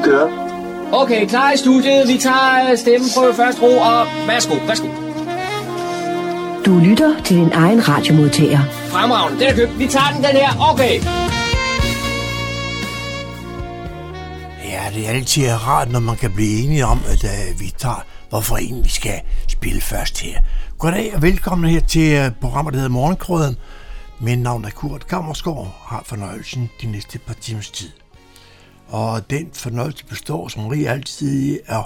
vi kører. Okay, klar i studiet. Vi tager stemmen på første ro, og værsgo, værsgo. Du lytter til din egen radiomodtager. Fremragende, den er købt. Vi tager den, den her. Okay. Ja, det er altid rart, når man kan blive enige om, at uh, vi tager, hvorfor en vi skal spille først her. Goddag og velkommen her til uh, programmet, der hedder Morgenkrøden. Mit navn er Kurt Kammersgaard har fornøjelsen de næste par timers tid. Og den fornøjelse består som rig altid i at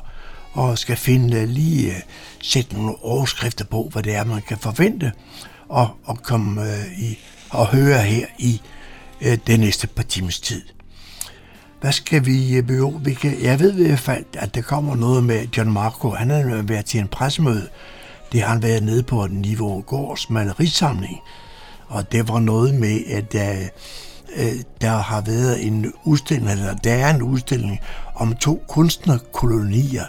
og skal finde lige øh, sætte nogle overskrifter på, hvad det er, man kan forvente og, og komme øh, i og høre her i øh, den næste par timers tid. Hvad skal vi øh, behøve? Vi kan, jeg ved i hvert fald, at der kommer noget med John Marco. Han har været til en pressemøde. Det har han været nede på niveau gårds malerisamling. Og det var noget med, at øh, Øh, der har været en udstilling, eller der er en udstilling om to kunstnerkolonier,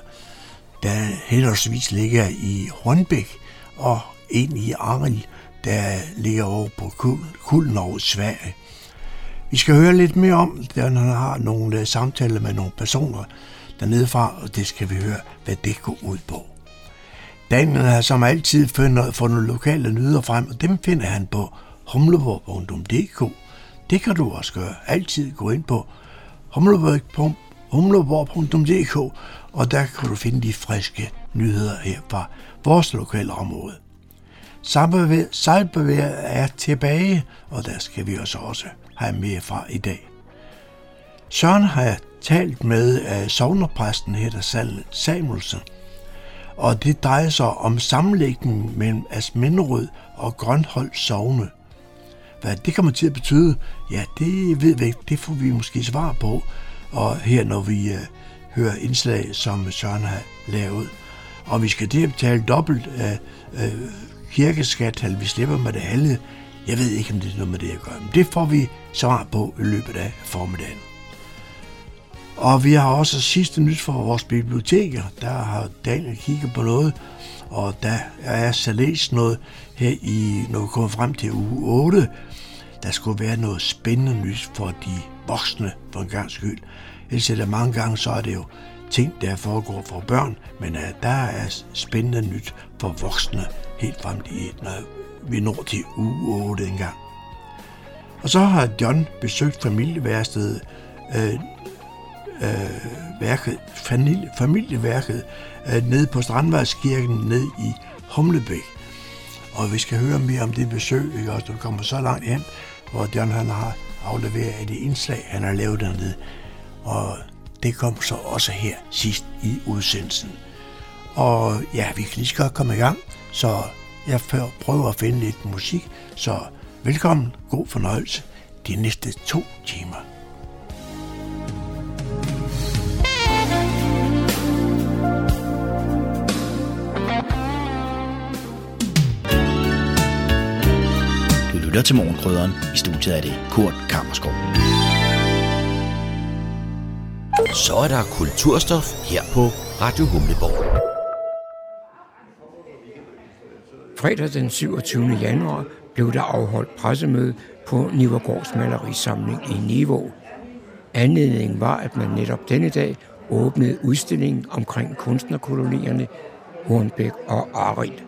der henholdsvis ligger i Hornbæk og en i Aril, der ligger over på Kulden over Sverige. Vi skal høre lidt mere om, da han har nogle øh, samtaler med nogle personer dernede fra, og det skal vi høre, hvad det går ud på. Daniel har som altid fundet, fundet lokale nyder frem, og dem finder han på humleborg.dk. Det kan du også gøre. Altid gå ind på humleborg.dk, og der kan du finde de friske nyheder her fra vores lokale område. Sejlbevæger er tilbage, og der skal vi også også have mere fra i dag. Søren har jeg talt med øh, uh, sovnerpræsten Hedder Samuelsen, og det drejer sig om sammenlægningen mellem Asminderød og Grønhold Sovne. Hvad det kommer til at betyde, ja, det ved vi ikke. Det får vi måske svar på, og her når vi øh, hører indslag, som Søren har lavet. Og vi skal til at betale dobbelt af øh, kirkeskat, eller vi slipper med det halve. Jeg ved ikke, om det er noget med det at gøre, men det får vi svar på i løbet af formiddagen. Og vi har også sidste nyt for vores biblioteker. Der har Daniel kigget på noget, og der er så læst noget her i, når vi kommer frem til uge 8. Der skulle være noget spændende nyt for de voksne for en gang skyld. Ellers er det mange gange, så er det jo ting, der foregår for børn, men at der er spændende nyt for voksne helt frem til, når vi når til uge 8 engang. Og så har John besøgt familieværkstedet, øh, øh, værket, familie, familieværket øh, nede på Strandvejskirken ned i Humlebæk. Og vi skal høre mere om det besøg, ikke også, du kommer så langt hen, hvor John han har afleveret et indslag, han har lavet dernede. Og det kom så også her sidst i udsendelsen. Og ja, vi kan lige så godt komme i gang, så jeg prøver at finde lidt musik, så velkommen, god fornøjelse de næste to timer. Du lytter til Morgenkrydderen. I studiet er det Kurt Kammerskov. Så er der kulturstof her på Radio Humleborg. Fredag den 27. januar blev der afholdt pressemøde på Nivergårds malerisamling i Niveau. Anledningen var, at man netop denne dag åbnede udstillingen omkring kunstnerkolonierne Hornbæk og Arild.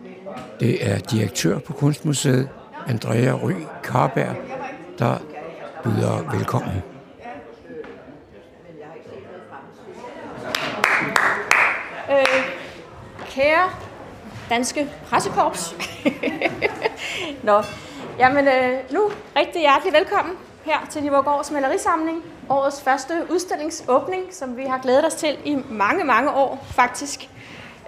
Det er direktør på Kunstmuseet, Andrea Ry Karberg, der byder velkommen. Øh, kære danske pressekorps. Nå, jamen øh, nu rigtig hjertelig velkommen her til Nivorgårds malerisamling. Årets første udstillingsåbning, som vi har glædet os til i mange, mange år faktisk.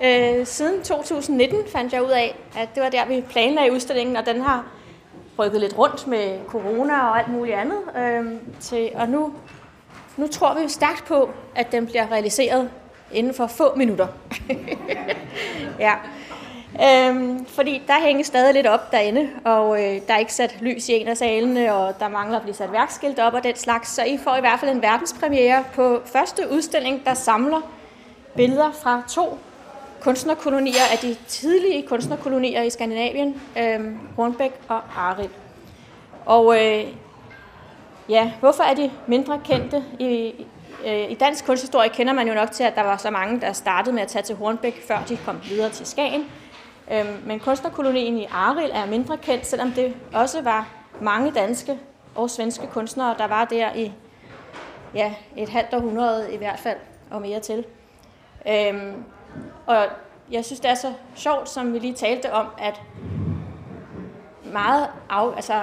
Øh, siden 2019 fandt jeg ud af, at det var der, vi planlagde udstillingen, og den har rykket lidt rundt med corona og alt muligt andet. Øh, til, og nu, nu tror vi jo stærkt på, at den bliver realiseret inden for få minutter. ja. Øhm, fordi der hænger stadig lidt op derinde, og øh, der er ikke sat lys i en af salene, og der mangler at blive sat værkskilt op og den slags. Så I får i hvert fald en verdenspremiere på første udstilling, der samler billeder fra to kunstnerkolonier af de tidlige kunstnerkolonier i Skandinavien, øh, Hornbæk og Arild. Og øh, ja, hvorfor er de mindre kendte i, Øh, I dansk kunsthistorie kender man jo nok til, at der var så mange, der startede med at tage til Hornbæk, før de kom videre til Skagen. Øh, men kunstnerkolonien i Arild er mindre kendt, selvom det også var mange danske og svenske kunstnere, der var der i ja, et halvt århundrede i hvert fald, og mere til. Øhm, og jeg synes, det er så sjovt, som vi lige talte om, at meget af, altså,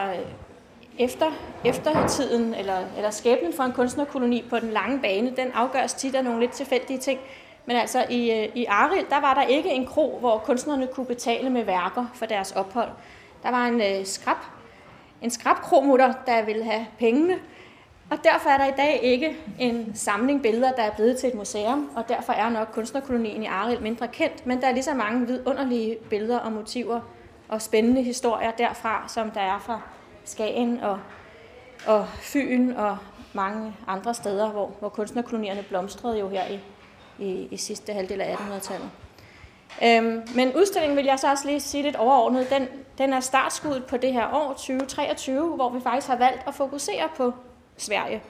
efter, eftertiden eller, eller skæbnen for en kunstnerkoloni på den lange bane, den afgøres tit af nogle lidt tilfældige ting. Men altså i, øh, i Aril, der var der ikke en kro, hvor kunstnerne kunne betale med værker for deres ophold. Der var en øh, skrab, en skrabkromutter, der ville have pengene, og derfor er der i dag ikke en samling billeder, der er blevet til et museum, og derfor er nok kunstnerkolonien i Aril mindre kendt, men der er lige så mange vidunderlige billeder og motiver og spændende historier derfra, som der er fra Skagen og, og Fyn og mange andre steder, hvor, hvor kunstnerkolonierne blomstrede jo her i, i, i sidste halvdel af 1800-tallet. Øhm, men udstillingen vil jeg så også lige sige lidt overordnet. Den, den er startskuddet på det her år 2023, hvor vi faktisk har valgt at fokusere på Sverige,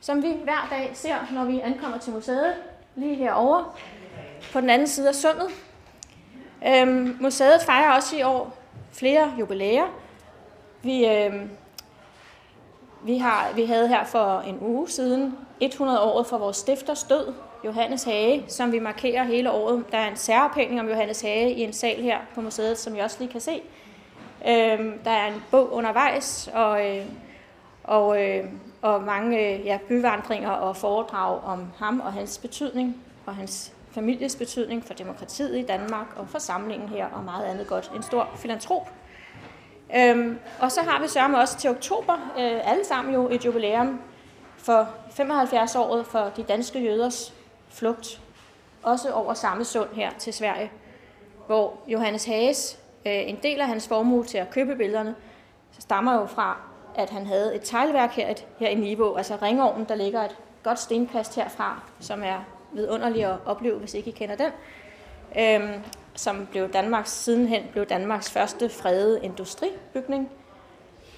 som vi hver dag ser, når vi ankommer til museet, lige herovre på den anden side af sundet. Øhm, museet fejrer også i år flere jubilæer. Vi, øhm, vi, har, vi havde her for en uge siden 100 året for vores stifters død, Johannes Hage, som vi markerer hele året. Der er en særophængning om Johannes Hage i en sal her på museet, som I også lige kan se. Øhm, der er en bog undervejs, og, øh, og, øh, og mange øh, ja, byvandringer og foredrag om ham og hans betydning, og hans families betydning for demokratiet i Danmark, og for samlingen her, og meget andet godt. En stor filantrop. Øhm, og så har vi sørme også til oktober, øh, alle sammen jo et jubilæum for 75-året for de danske jøders flugt, også over samme sund her til Sverige, hvor Johannes Hages, øh, en del af hans formue til at købe billederne, stammer jo fra, at han havde et teglværk her, et, her i Niveau, altså ringovnen, der ligger et godt stenkast herfra, som er vidunderligt at opleve, hvis ikke I kender den, øhm, som blev Danmarks, sidenhen blev Danmarks første fredede industribygning.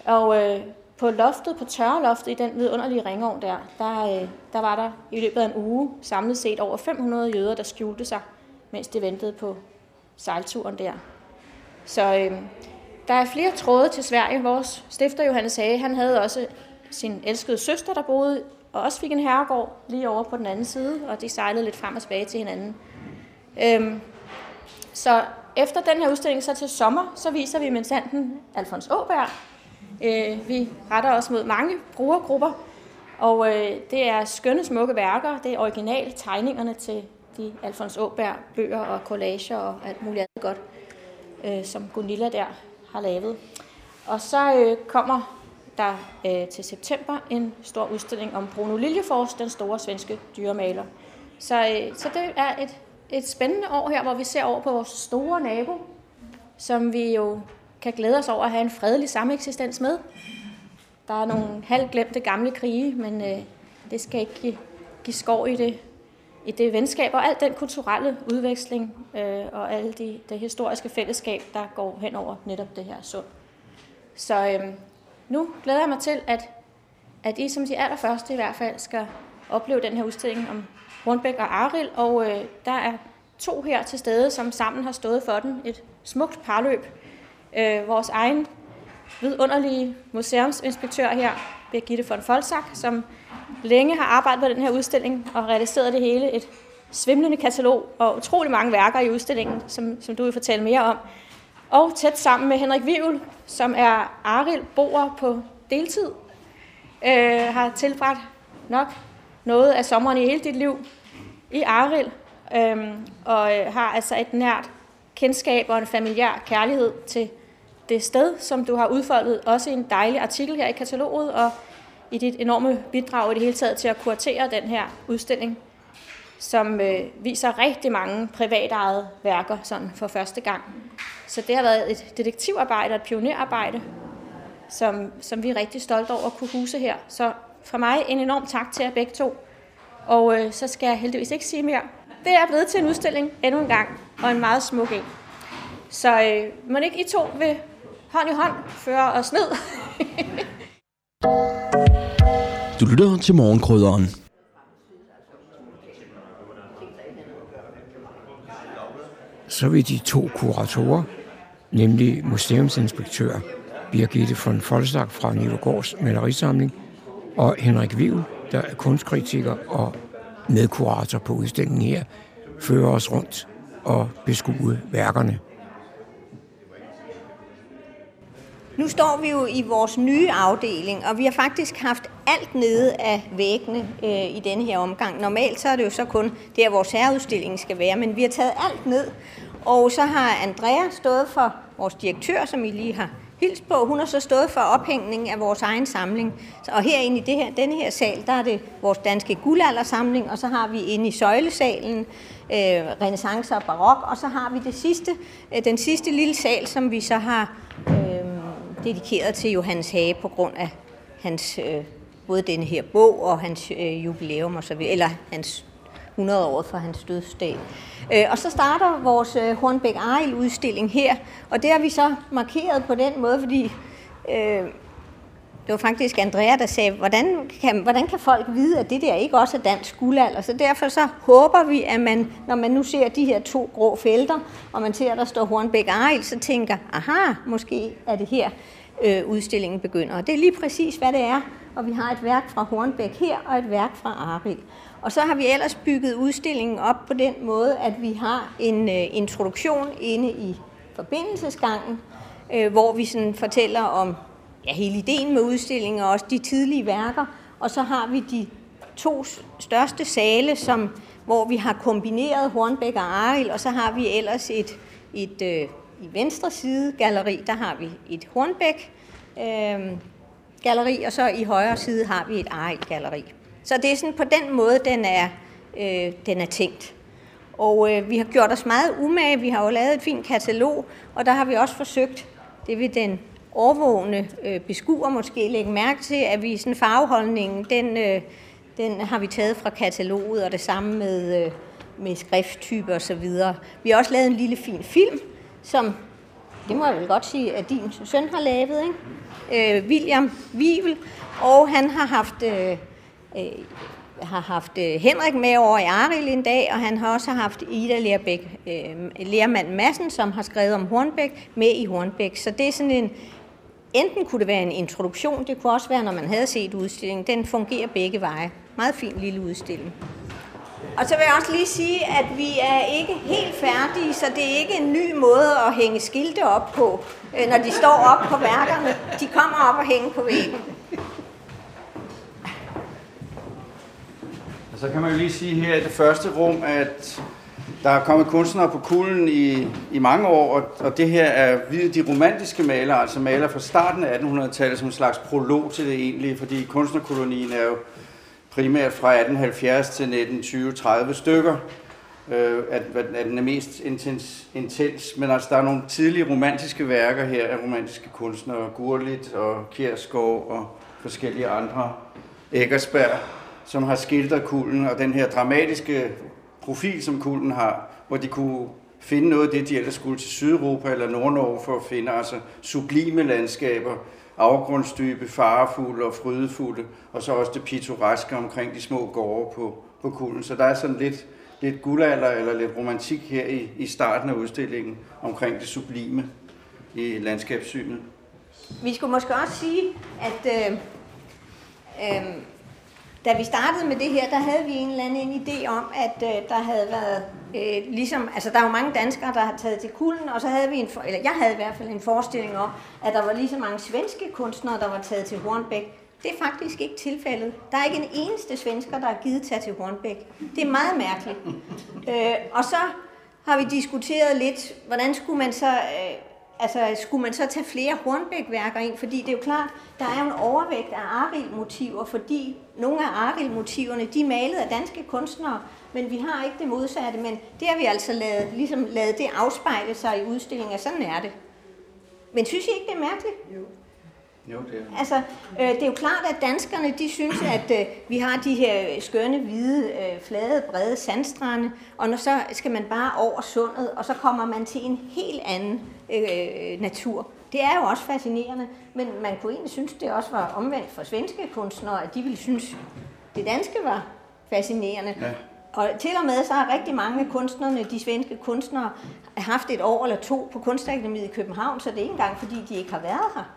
Og øh, på loftet, på tørreloftet i den vidunderlige ringovn der, der, øh, der var der i løbet af en uge samlet set over 500 jøder, der skjulte sig, mens de ventede på sejlturen der. Så øh, der er flere tråde til Sverige. Vores stifter Johannes Hage, han havde også sin elskede søster, der boede og også fik en herregård lige over på den anden side, og de sejlede lidt frem og tilbage til hinanden. Øhm, så efter den her udstilling så til sommer, så viser vi mensanten Alfons Åberg, Øh, vi retter os mod mange brugergrupper, og øh, det er skønne, smukke værker. Det er original tegningerne til de Alfons Åberg bøger og collager og alt muligt andet godt, øh, som Gunilla der har lavet. Og så øh, kommer der øh, til september en stor udstilling om Bruno Liljefors, den store svenske dyremaler. Så, øh, så det er et, et spændende år her, hvor vi ser over på vores store nabo, som vi jo kan glæde os over at have en fredelig sameksistens med. Der er nogle halvglemte gamle krige, men øh, det skal ikke give, give skov i det, i det venskab og al den kulturelle udveksling øh, og alle de, det historiske fællesskab, der går hen over netop det her sund. Så øh, nu glæder jeg mig til, at, at I som de allerførste i hvert fald skal opleve den her udstilling om Hornbæk og Aril, og øh, der er to her til stede, som sammen har stået for den. Et smukt parløb, øh, vores egen vidunderlige museumsinspektør her, Birgitte von Folsak, som længe har arbejdet på den her udstilling og realiseret det hele. Et svimlende katalog og utrolig mange værker i udstillingen, som, som du vil fortælle mere om. Og tæt sammen med Henrik Vivl, som er Aril boer på deltid, øh, har tilbragt nok noget af sommeren i hele dit liv i Aril, øh, og øh, har altså et nært kendskab og en familiær kærlighed til det sted, som du har udfoldet også en dejlig artikel her i kataloget, og i dit enorme bidrag i det hele taget til at kuratere den her udstilling, som øh, viser rigtig mange privatejede værker sådan for første gang. Så det har været et detektivarbejde og et pionerarbejde, som, som vi er rigtig stolte over at kunne huse her. Så fra mig en enorm tak til jer begge to. Og øh, så skal jeg heldigvis ikke sige mere. Det er blevet til en udstilling endnu en gang, og en meget smuk en. Så øh, må ikke I to vil hånd i hånd fører os ned. du lytter til morgenkrydderen. Så vil de to kuratorer, nemlig museumsinspektør Birgitte von Folstak fra Nilogårds malerisamling og Henrik Viv, der er kunstkritiker og medkurator på udstillingen her, fører os rundt og beskue værkerne. Nu står vi jo i vores nye afdeling, og vi har faktisk haft alt nede af væggene øh, i denne her omgang. Normalt så er det jo så kun der, vores herreudstilling skal være, men vi har taget alt ned. Og så har Andrea stået for vores direktør, som I lige har hilst på. Hun har så stået for ophængningen af vores egen samling. Og herinde i det her, denne her sal, der er det vores danske guldaldersamling, og så har vi inde i søjlesalen øh, renaissance og barok, og så har vi det sidste, øh, den sidste lille sal, som vi så har øh, dedikeret til Johannes Hage på grund af hans, øh, både denne her bog og hans øh, jubilæum, og så videre, eller hans 100 år for hans dødsdag. Øh, og så starter vores øh, Hornbæk Arild udstilling her, og det har vi så markeret på den måde, fordi øh, det var faktisk Andrea, der sagde, hvordan kan, hvordan kan folk vide, at det der ikke også er dansk guldalder? Så derfor så håber vi, at man, når man nu ser de her to grå felter, og man ser, at der står Hornbæk Arild, så tænker, aha, måske er det her, øh, udstillingen begynder. Og det er lige præcis, hvad det er. Og vi har et værk fra Hornbæk her, og et værk fra Arild. Og så har vi ellers bygget udstillingen op på den måde, at vi har en øh, introduktion inde i forbindelsesgangen, øh, hvor vi sådan fortæller om ja, hele ideen med udstillingen og også de tidlige værker. Og så har vi de to største sale, som, hvor vi har kombineret Hornbæk og Aril, og så har vi ellers et, et øh, i venstre side galleri, der har vi et Hornbæk øh, galleri, og så i højre side har vi et Arild galleri. Så det er sådan på den måde, den er, øh, den er tænkt. Og øh, vi har gjort os meget umage. Vi har jo lavet et fint katalog, og der har vi også forsøgt, det vil den overvågende øh, beskuer måske lægge mærke til, at vi sådan farveholdningen, den, øh, den har vi taget fra kataloget, og det samme med, øh, med skrifttyper osv. Vi har også lavet en lille fin film, som, det må jeg vel godt sige, at din søn har lavet, ikke? Øh, William Vivel, og han har haft... Øh, øh, har haft øh, Henrik med over i Aril en dag, og han har også haft Ida Lerbæk, øh, Lermand Madsen, som har skrevet om Hornbæk, med i Hornbæk. Så det er sådan en, enten kunne det være en introduktion, det kunne også være, når man havde set udstillingen. Den fungerer begge veje. Meget fin lille udstilling. Og så vil jeg også lige sige, at vi er ikke helt færdige, så det er ikke en ny måde at hænge skilte op på, øh, når de står op på værkerne. De kommer op og hænger på væggen. Og så kan man jo lige sige her i det første rum, at der er kommet kunstnere på kulden i, i mange år, og, og det her er de romantiske malere, altså malere fra starten af 1800-tallet som en slags prolog til det egentlige, fordi kunstnerkolonien er jo primært fra 1870 til 1920-30 stykker, øh, at, at den er mest intens, intens. Men altså, der er nogle tidlige romantiske værker her af romantiske kunstnere, Gurlit og Kjerskov og forskellige andre, Eggersberg, som har skildret kulden, og den her dramatiske profil, som kulden har, hvor de kunne finde noget af det, de ellers skulle til Sydeuropa eller Nordnorge for at finde, altså sublime landskaber, afgrundsdybe, farefulde og frydefulde, og så også det pittoreske omkring de små gårde på, på kulden. Så der er sådan lidt, lidt guldalder eller lidt romantik her i, i starten af udstillingen omkring det sublime i landskabssynet. Vi skulle måske også sige, at øh, øh, da vi startede med det her, der havde vi en eller anden idé om, at øh, der havde været øh, ligesom, altså der er jo mange danskere, der har taget til kulden, og så havde vi en, for, eller jeg havde i hvert fald en forestilling om, at der var lige så mange svenske kunstnere, der var taget til Hornbæk. Det er faktisk ikke tilfældet. Der er ikke en eneste svensker, der har givet tage til Hornbæk. Det er meget mærkeligt. Øh, og så har vi diskuteret lidt, hvordan skulle man så øh, altså, skulle man så tage flere Hornbæk-værker ind? Fordi det er jo klart, der er jo en overvægt af Arild-motiver, fordi nogle af Arild-motiverne, de er malet af danske kunstnere, men vi har ikke det modsatte, men det har vi altså lavet, ligesom lavet det afspejle sig i udstillingen, sådan er det. Men synes I ikke, det er mærkeligt? Jo. Jo, det er. Altså, øh, det er jo klart, at danskerne de synes, at øh, vi har de her skønne, hvide, øh, flade, brede sandstrande, og når så skal man bare over sundet, og så kommer man til en helt anden øh, natur. Det er jo også fascinerende, men man kunne egentlig synes, det også var omvendt for svenske kunstnere, at de ville synes, det danske var fascinerende. Ja. og til og med så har rigtig mange af kunstnerne, de svenske kunstnere, haft et år eller to på Kunstakademiet i København, så det er ikke engang fordi, de ikke har været her.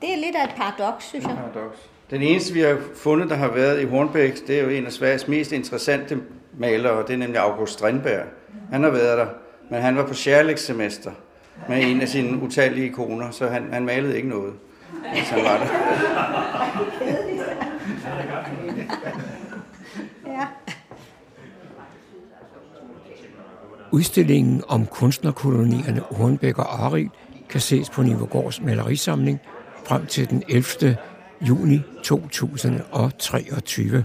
Det er lidt af et paradoks, synes jeg. Paradoks. Den eneste, vi har fundet, der har været i Hornbæk, det er jo en af Sveriges mest interessante malere, og det er nemlig August Strindberg. Han har været der, men han var på semester med en af sine utallige ikoner, så han, han malede ikke noget, mens han var der. Ja. Udstillingen om kunstnerkolonierne Hornbæk og Arild kan ses på Nivogårds malerisamling frem til den 11. juni 2023.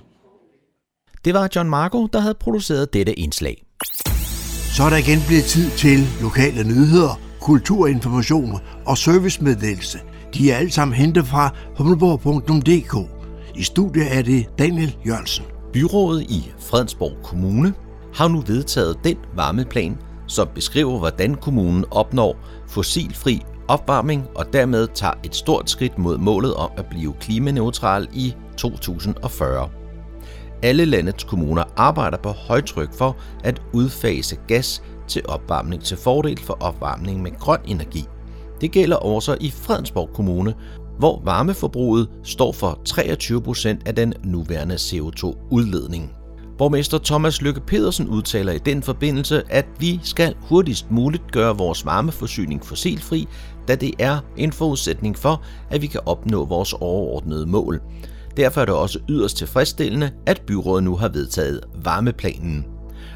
Det var John Marco, der havde produceret dette indslag. Så er der igen blevet tid til lokale nyheder, kulturinformation og servicemeddelelse. De er alle sammen hentet fra humleborg.dk. I studiet er det Daniel Jørgensen. Byrådet i Fredensborg Kommune har nu vedtaget den varmeplan, som beskriver, hvordan kommunen opnår fossilfri opvarmning og dermed tager et stort skridt mod målet om at blive klimaneutral i 2040. Alle landets kommuner arbejder på højtryk for at udfase gas til opvarmning til fordel for opvarmning med grøn energi. Det gælder også i Fredensborg Kommune, hvor varmeforbruget står for 23 procent af den nuværende CO2-udledning. Borgmester Thomas Lykke Pedersen udtaler i den forbindelse, at vi skal hurtigst muligt gøre vores varmeforsyning fossilfri, da det er en forudsætning for, at vi kan opnå vores overordnede mål. Derfor er det også yderst tilfredsstillende, at byrådet nu har vedtaget varmeplanen.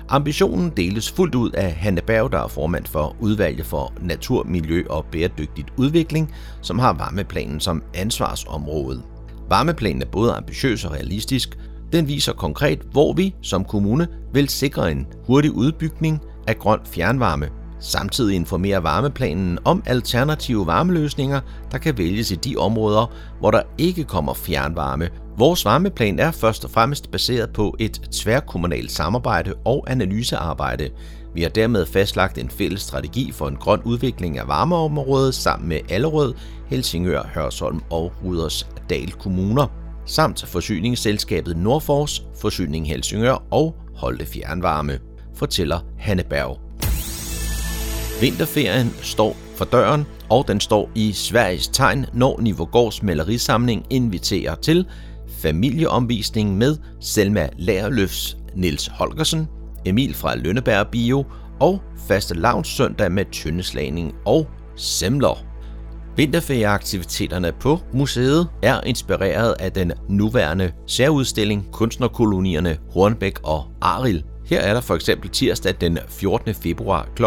Ambitionen deles fuldt ud af Hanne Berg, der er formand for udvalget for natur, miljø og bæredygtigt udvikling, som har varmeplanen som ansvarsområde. Varmeplanen er både ambitiøs og realistisk. Den viser konkret, hvor vi som kommune vil sikre en hurtig udbygning af grøn fjernvarme. Samtidig informerer varmeplanen om alternative varmeløsninger, der kan vælges i de områder, hvor der ikke kommer fjernvarme. Vores varmeplan er først og fremmest baseret på et tværkommunalt samarbejde og analysearbejde. Vi har dermed fastlagt en fælles strategi for en grøn udvikling af varmeområdet sammen med Allerød, Helsingør, Hørsholm og Rudersdal kommuner samt forsyningsselskabet Nordfors, Forsyning Helsingør og Holte Fjernvarme, fortæller Hanne Berg. Vinterferien står for døren, og den står i Sveriges tegn, når Nivogårds malerisamling inviterer til familieomvisning med Selma Lagerløfs Nils Holgersen, Emil fra Lønneberg Bio og faste søndag med tyndeslagning og semler. Vinterferieaktiviteterne på museet er inspireret af den nuværende særudstilling Kunstnerkolonierne Hornbæk og Aril. Her er der for eksempel tirsdag den 14. februar kl.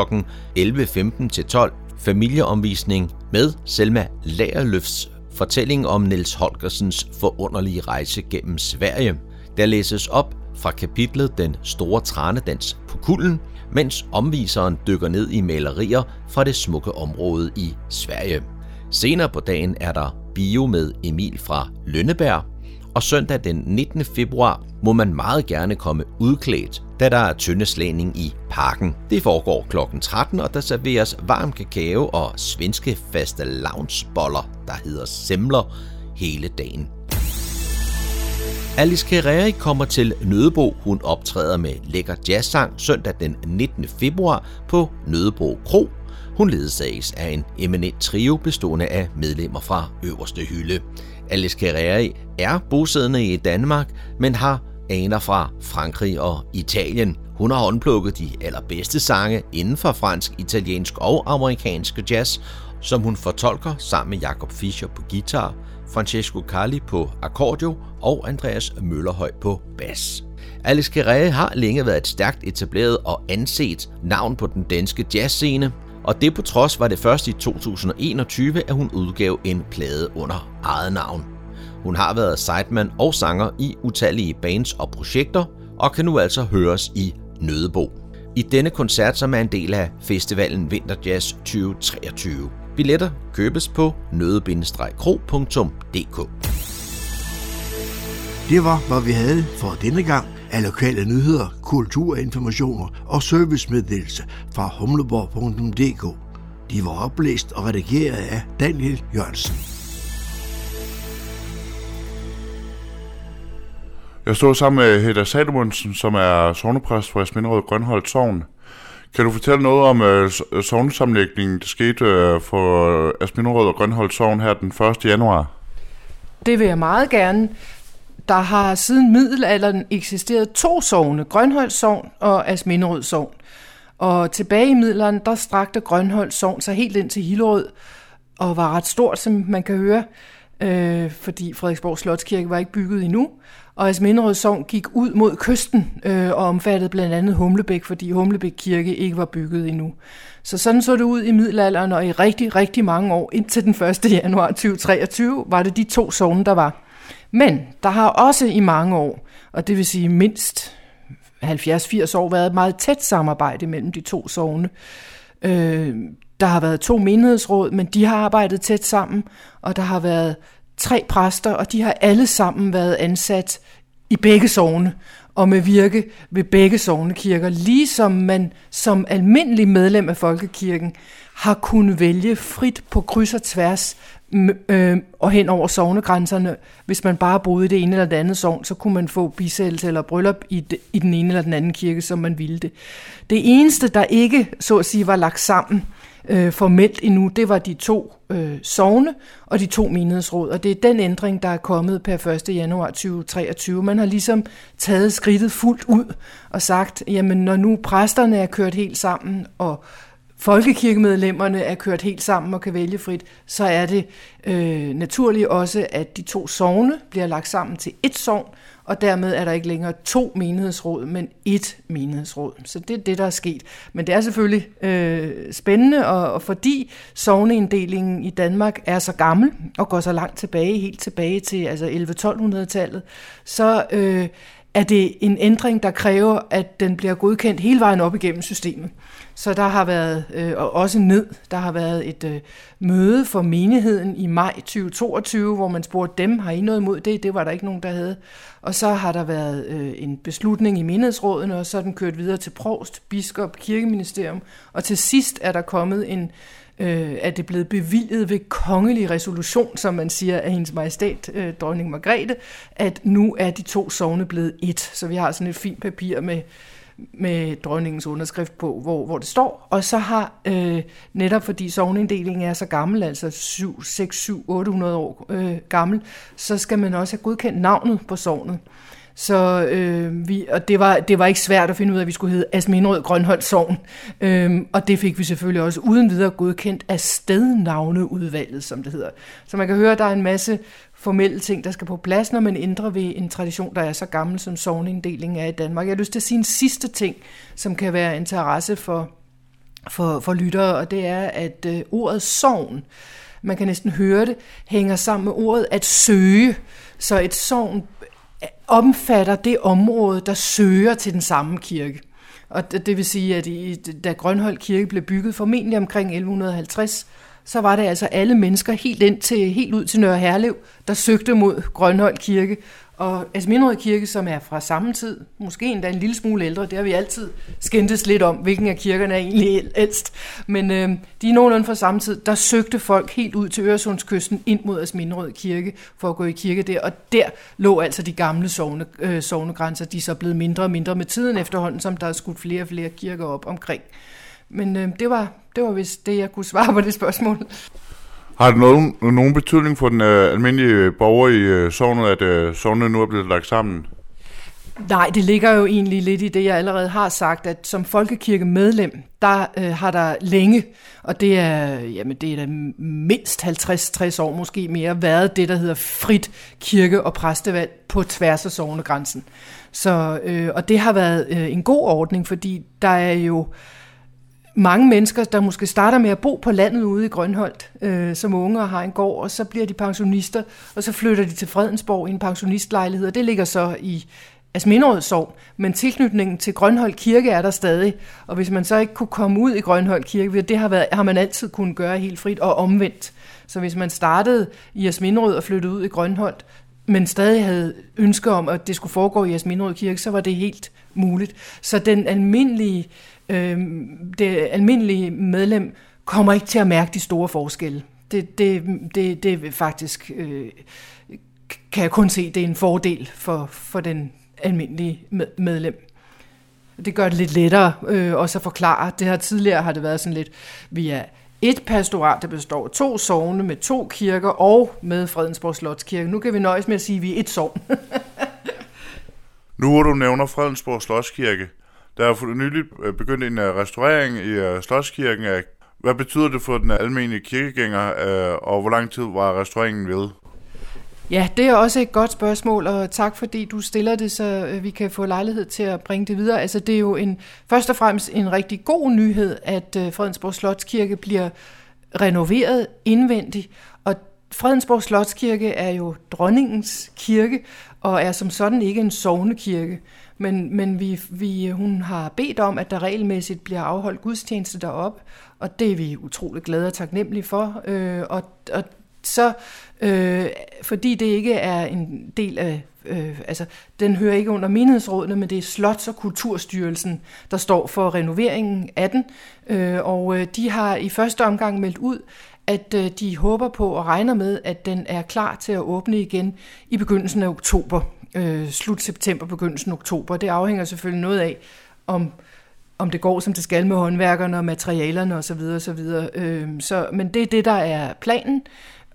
11.15 til 12 familieomvisning med Selma Lagerløfs fortælling om Niels Holgersens forunderlige rejse gennem Sverige. Der læses op fra kapitlet Den store tranedans på kulden, mens omviseren dykker ned i malerier fra det smukke område i Sverige. Senere på dagen er der bio med Emil fra Lønneberg, og søndag den 19. februar må man meget gerne komme udklædt, da der er tyndeslagning i parken. Det foregår kl. 13, og der serveres varm kakao og svenske faste lavnsboller, der hedder semler, hele dagen. Alice Carreri kommer til Nødebo. Hun optræder med lækker jazzsang søndag den 19. februar på Nødebo Kro hun ledsages af en eminent trio bestående af medlemmer fra øverste hylde. Alice Carreri er bosiddende i Danmark, men har aner fra Frankrig og Italien. Hun har håndplukket de allerbedste sange inden for fransk, italiensk og amerikansk jazz, som hun fortolker sammen med Jakob Fischer på guitar, Francesco Carli på akkordio og Andreas Møllerhøj på bas. Alice Carré har længe været et stærkt etableret og anset navn på den danske jazzscene, og det på trods var det først i 2021, at hun udgav en plade under eget navn. Hun har været sideman og sanger i utallige bands og projekter, og kan nu altså høres i Nødebo. I denne koncert, som er en del af festivalen Vinterjazz 2023. Billetter købes på nøde-kro.dk. Det var, hvad vi havde for denne gang af lokale nyheder, kulturinformationer og servicemeddelelse fra humleborg.dk. De var oplæst og redigeret af Daniel Jørgensen. Jeg står sammen med Hedda Salomonsen, som er sovnepræst for Asminderød Grønholdt Sogn. Kan du fortælle noget om øh, sovnesamlægningen, der skete øh, for Asminderød og Grønholdt Sogn her den 1. januar? Det vil jeg meget gerne. Der har siden middelalderen eksisteret to sogne, Grønhold Sogn og Asminderød Sogn. Og tilbage i middelalderen, der strakte Grønhold Sogn sig helt ind til Hillerød, og var ret stort, som man kan høre, øh, fordi Frederiksborg Slotskirke var ikke bygget endnu. Og Asminderød Sogn gik ud mod kysten øh, og omfattede blandt andet Humlebæk, fordi Humlebæk Kirke ikke var bygget endnu. Så sådan så det ud i middelalderen, og i rigtig, rigtig mange år, indtil den 1. januar 2023, var det de to sogne, der var. Men der har også i mange år, og det vil sige mindst 70-80 år, været et meget tæt samarbejde mellem de to sogne. Øh, der har været to menighedsråd, men de har arbejdet tæt sammen, og der har været tre præster, og de har alle sammen været ansat i begge sogne og med virke ved begge sovnekirker, ligesom man som almindelig medlem af folkekirken har kunnet vælge frit på kryds og tværs øh, og hen over sovnegrænserne. Hvis man bare boede i det ene eller det andet sovn, så kunne man få bisættelse eller bryllup i, de, i den ene eller den anden kirke, som man ville det. Det eneste, der ikke, så at sige, var lagt sammen, øh, formelt endnu, det var de to øh, sovne og de to menighedsråd. Og det er den ændring, der er kommet per 1. januar 2023. Man har ligesom taget skridtet fuldt ud og sagt, jamen når nu præsterne er kørt helt sammen, og folkekirkemedlemmerne er kørt helt sammen og kan vælge frit, så er det øh, naturligt også, at de to sovne bliver lagt sammen til et sovn, og dermed er der ikke længere to menighedsråd, men ét menighedsråd. Så det er det, der er sket. Men det er selvfølgelig øh, spændende, og, og fordi sovneinddelingen i Danmark er så gammel og går så langt tilbage, helt tilbage til altså 11-1200-tallet, så øh, er det en ændring, der kræver, at den bliver godkendt hele vejen op igennem systemet. Så der har været, øh, og også ned, der har været et øh, møde for menigheden i maj 2022, hvor man spurgte dem, har I noget imod det? Det var der ikke nogen, der havde. Og så har der været øh, en beslutning i menighedsråden, og så er den kørt videre til provst, biskop, kirkeministerium, og til sidst er der kommet en øh, er det blevet bevilget ved kongelig resolution, som man siger af hendes majestæt, øh, dronning Margrethe, at nu er de to sovne blevet et. Så vi har sådan et fint papir med med dronningens underskrift på, hvor, hvor det står. Og så har, øh, netop fordi sovneinddelingen er så gammel, altså 7, 6, 7, 800 år øh, gammel, så skal man også have godkendt navnet på sovnet. Så øh, vi, og det var, det var ikke svært at finde ud af, at vi skulle hedde Asminrød Grønholdt Sogn. Øh, og det fik vi selvfølgelig også uden videre godkendt af stednavneudvalget, som det hedder. Så man kan høre, at der er en masse formelle ting, der skal på plads, når man ændrer ved en tradition, der er så gammel, som sovneinddelingen er i Danmark. Jeg har lyst til at sige en sidste ting, som kan være interesse for, for, for lyttere, og det er, at øh, ordet sovn, man kan næsten høre det, hænger sammen med ordet at søge. Så et sovn øh, omfatter det område, der søger til den samme kirke. Og det vil sige, at i, da Grønhold Kirke blev bygget, formentlig omkring 1150, så var det altså alle mennesker helt, ind til, helt ud til Nørre Herlev, der søgte mod Grønhold Kirke. Og Asminderød Kirke, som er fra samme tid, måske endda en lille smule ældre, det har vi altid skændtes lidt om, hvilken af kirkerne er egentlig ældst. Men øh, de er nogenlunde fra samme tid, der søgte folk helt ud til Øresundskysten ind mod Asminderød Kirke for at gå i kirke der. Og der lå altså de gamle sovne, øh, sovnegrænser, de er så blevet mindre og mindre med tiden efterhånden, som der er skudt flere og flere kirker op omkring. Men øh, det, var, det var vist det, jeg kunne svare på det spørgsmål. Har det nogen, nogen betydning for den øh, almindelige borger i øh, sovnet, at øh, sovnet nu er blevet lagt sammen? Nej, det ligger jo egentlig lidt i det, jeg allerede har sagt, at som folkekirkemedlem, der øh, har der længe, og det er, jamen, det er da mindst 50-60 år måske mere, været det, der hedder frit kirke- og præstevalg på tværs af sovnegrænsen. Så, øh, og det har været øh, en god ordning, fordi der er jo øh, mange mennesker, der måske starter med at bo på landet ude i Grønholdt øh, som unge og har en gård, og så bliver de pensionister, og så flytter de til Fredensborg i en pensionistlejlighed, og det ligger så i Asminderød Sov, men tilknytningen til Grønholdt Kirke er der stadig, og hvis man så ikke kunne komme ud i Grønholdt Kirke, det har, været, har man altid kunnet gøre helt frit og omvendt. Så hvis man startede i Asminderød og flyttede ud i Grønholdt, men stadig havde ønsker om, at det skulle foregå i Asminderød Kirke, så var det helt muligt. Så den almindelige øh, Øhm, det almindelige medlem kommer ikke til at mærke de store forskelle. Det, det, det, det er faktisk, øh, kan jeg kun se, det er en fordel for, for den almindelige medlem. Det gør det lidt lettere øh, også at forklare. Det her tidligere har det været sådan lidt, vi er et pastorat, der består af to sogne med to kirker og med Fredensborg Slotskirke. Nu kan vi nøjes med at sige, at vi er et sogn. nu hvor du nævner Fredensborg Slotskirke, der er for nylig øh, begyndt en øh, restaurering i Slottskirken Slotskirken. Hvad betyder det for den almindelige kirkegænger, og hvor lang tid var restaureringen ved? Ja, det er også et godt spørgsmål, og tak fordi du stiller det, så vi kan få lejlighed til at bringe det videre. Altså det er jo en, først og fremmest en rigtig god nyhed, at Fredensborg Slotskirke bliver renoveret indvendigt, og Fredensborg Slotskirke er jo dronningens kirke, og er som sådan ikke en sovnekirke. Men, men vi, vi, hun har bedt om, at der regelmæssigt bliver afholdt gudstjeneste derop, og det er vi utrolig glade og taknemmelige for. Øh, og, og så, øh, fordi det ikke er en del af, øh, altså den hører ikke under menighedsrådene, men det er Slots- og Kulturstyrelsen, der står for renoveringen af den, øh, og øh, de har i første omgang meldt ud, at øh, de håber på og regner med, at den er klar til at åbne igen i begyndelsen af oktober øh, slut september, begyndelsen oktober. Det afhænger selvfølgelig noget af, om, om det går, som det skal med håndværkerne og materialerne osv. osv. Øh, så, men det er det, der er planen.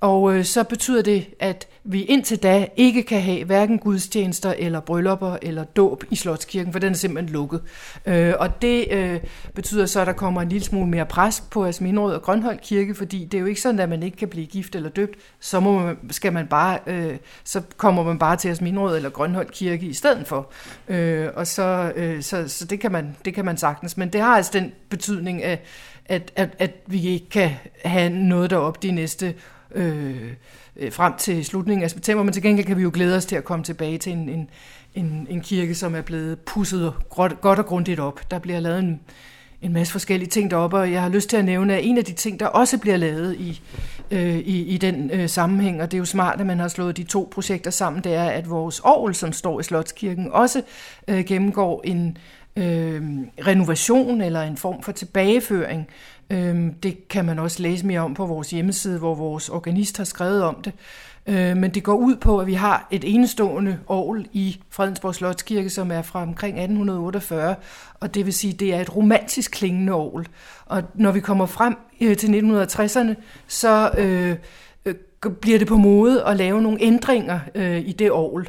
Og øh, så betyder det, at vi indtil da ikke kan have hverken gudstjenester eller bryllupper eller dåb i Slotskirken, for den er simpelthen lukket. Øh, og det øh, betyder så, at der kommer en lille smule mere pres på Asminrød og Grønhold Kirke, fordi det er jo ikke sådan, at man ikke kan blive gift eller døbt. Så må man, skal man bare, øh, så kommer man bare til Asminrød eller Grønhold Kirke i stedet for. Øh, og så, øh, så, så det, kan man, det kan man sagtens. Men det har altså den betydning, at, at, at, at vi ikke kan have noget derop de næste Øh, øh, frem til slutningen af september, men til gengæld kan vi jo glæde os til at komme tilbage til en, en, en, en kirke, som er blevet pusset godt, godt og grundigt op. Der bliver lavet en, en masse forskellige ting deroppe, og jeg har lyst til at nævne, at en af de ting, der også bliver lavet i, øh, i, i den øh, sammenhæng, og det er jo smart, at man har slået de to projekter sammen, det er, at vores orgel, som står i Slotskirken, også øh, gennemgår en øh, renovation eller en form for tilbageføring Øhm, det kan man også læse mere om på vores hjemmeside, hvor vores organist har skrevet om det. Øh, men det går ud på, at vi har et enestående orgel i Fredensborg Slotskirke, som er fra omkring 1848, og det vil sige, det er et romantisk klingende orgel. Og når vi kommer frem øh, til 1960'erne, så øh, øh, bliver det på mode at lave nogle ændringer øh, i det orgel.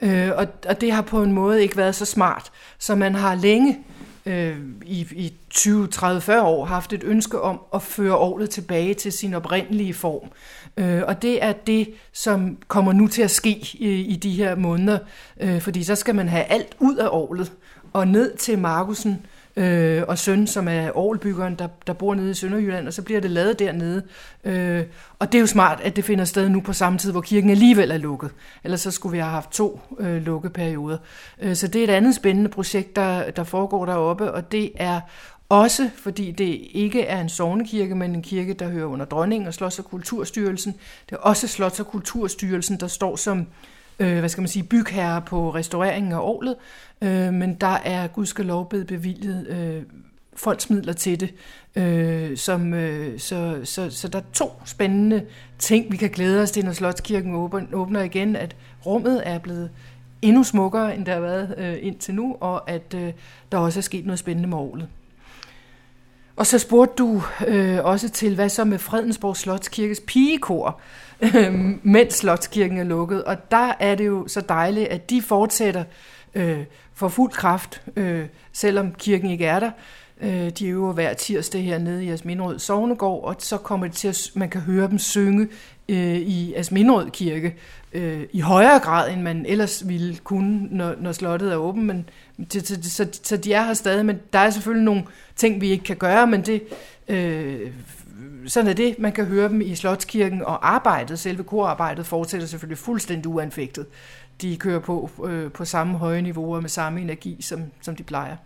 Øh, og, og det har på en måde ikke været så smart, så man har længe øh, Øh, i, i 20, 30, 40 år haft et ønske om at føre året tilbage til sin oprindelige form. Øh, og det er det, som kommer nu til at ske i, i de her måneder, øh, fordi så skal man have alt ud af året og ned til Markusen, øh, og søn, som er Aarhusbyggeren, der, der bor nede i Sønderjylland, og så bliver det lavet dernede. Øh, og det er jo smart, at det finder sted nu på samme tid, hvor kirken alligevel er lukket. Ellers så skulle vi have haft to øh, lukkeperioder. Øh, så det er et andet spændende projekt, der, der foregår deroppe, og det er også fordi det ikke er en sovnekirke, men en kirke, der hører under dronningen og Slots- og Kulturstyrelsen. Det er også Slots- og Kulturstyrelsen, der står som øh, hvad skal man sige, bygherre på restaureringen af året, øh, men der er gudskelov blevet bevilget øh, fondsmidler til det. Øh, som, øh, så, så, så der er to spændende ting, vi kan glæde os til, når Slotskirken åbner igen, at rummet er blevet endnu smukkere, end der har været øh, indtil nu, og at øh, der også er sket noget spændende med året. Og så spurgte du øh, også til, hvad så med Fredensborg Slotskirkes pigekor, Øhm, mens Slotskirken er lukket. Og der er det jo så dejligt, at de fortsætter øh, for fuld kraft, øh, selvom kirken ikke er der. Øh, de øver hver tirsdag hernede i Asminderød Sovnegård, og så kommer det til, at man kan høre dem synge øh, i Asminderød Kirke øh, i højere grad, end man ellers ville kunne, når, når slottet er åbent. Men, så, så, så, så de er her stadig, men der er selvfølgelig nogle ting, vi ikke kan gøre, men det... Øh, sådan er det. Man kan høre dem i Slotskirken, og arbejdet, selve korarbejdet, fortsætter selvfølgelig fuldstændig uanfægtet. De kører på øh, på samme høje niveauer med samme energi, som, som de plejer.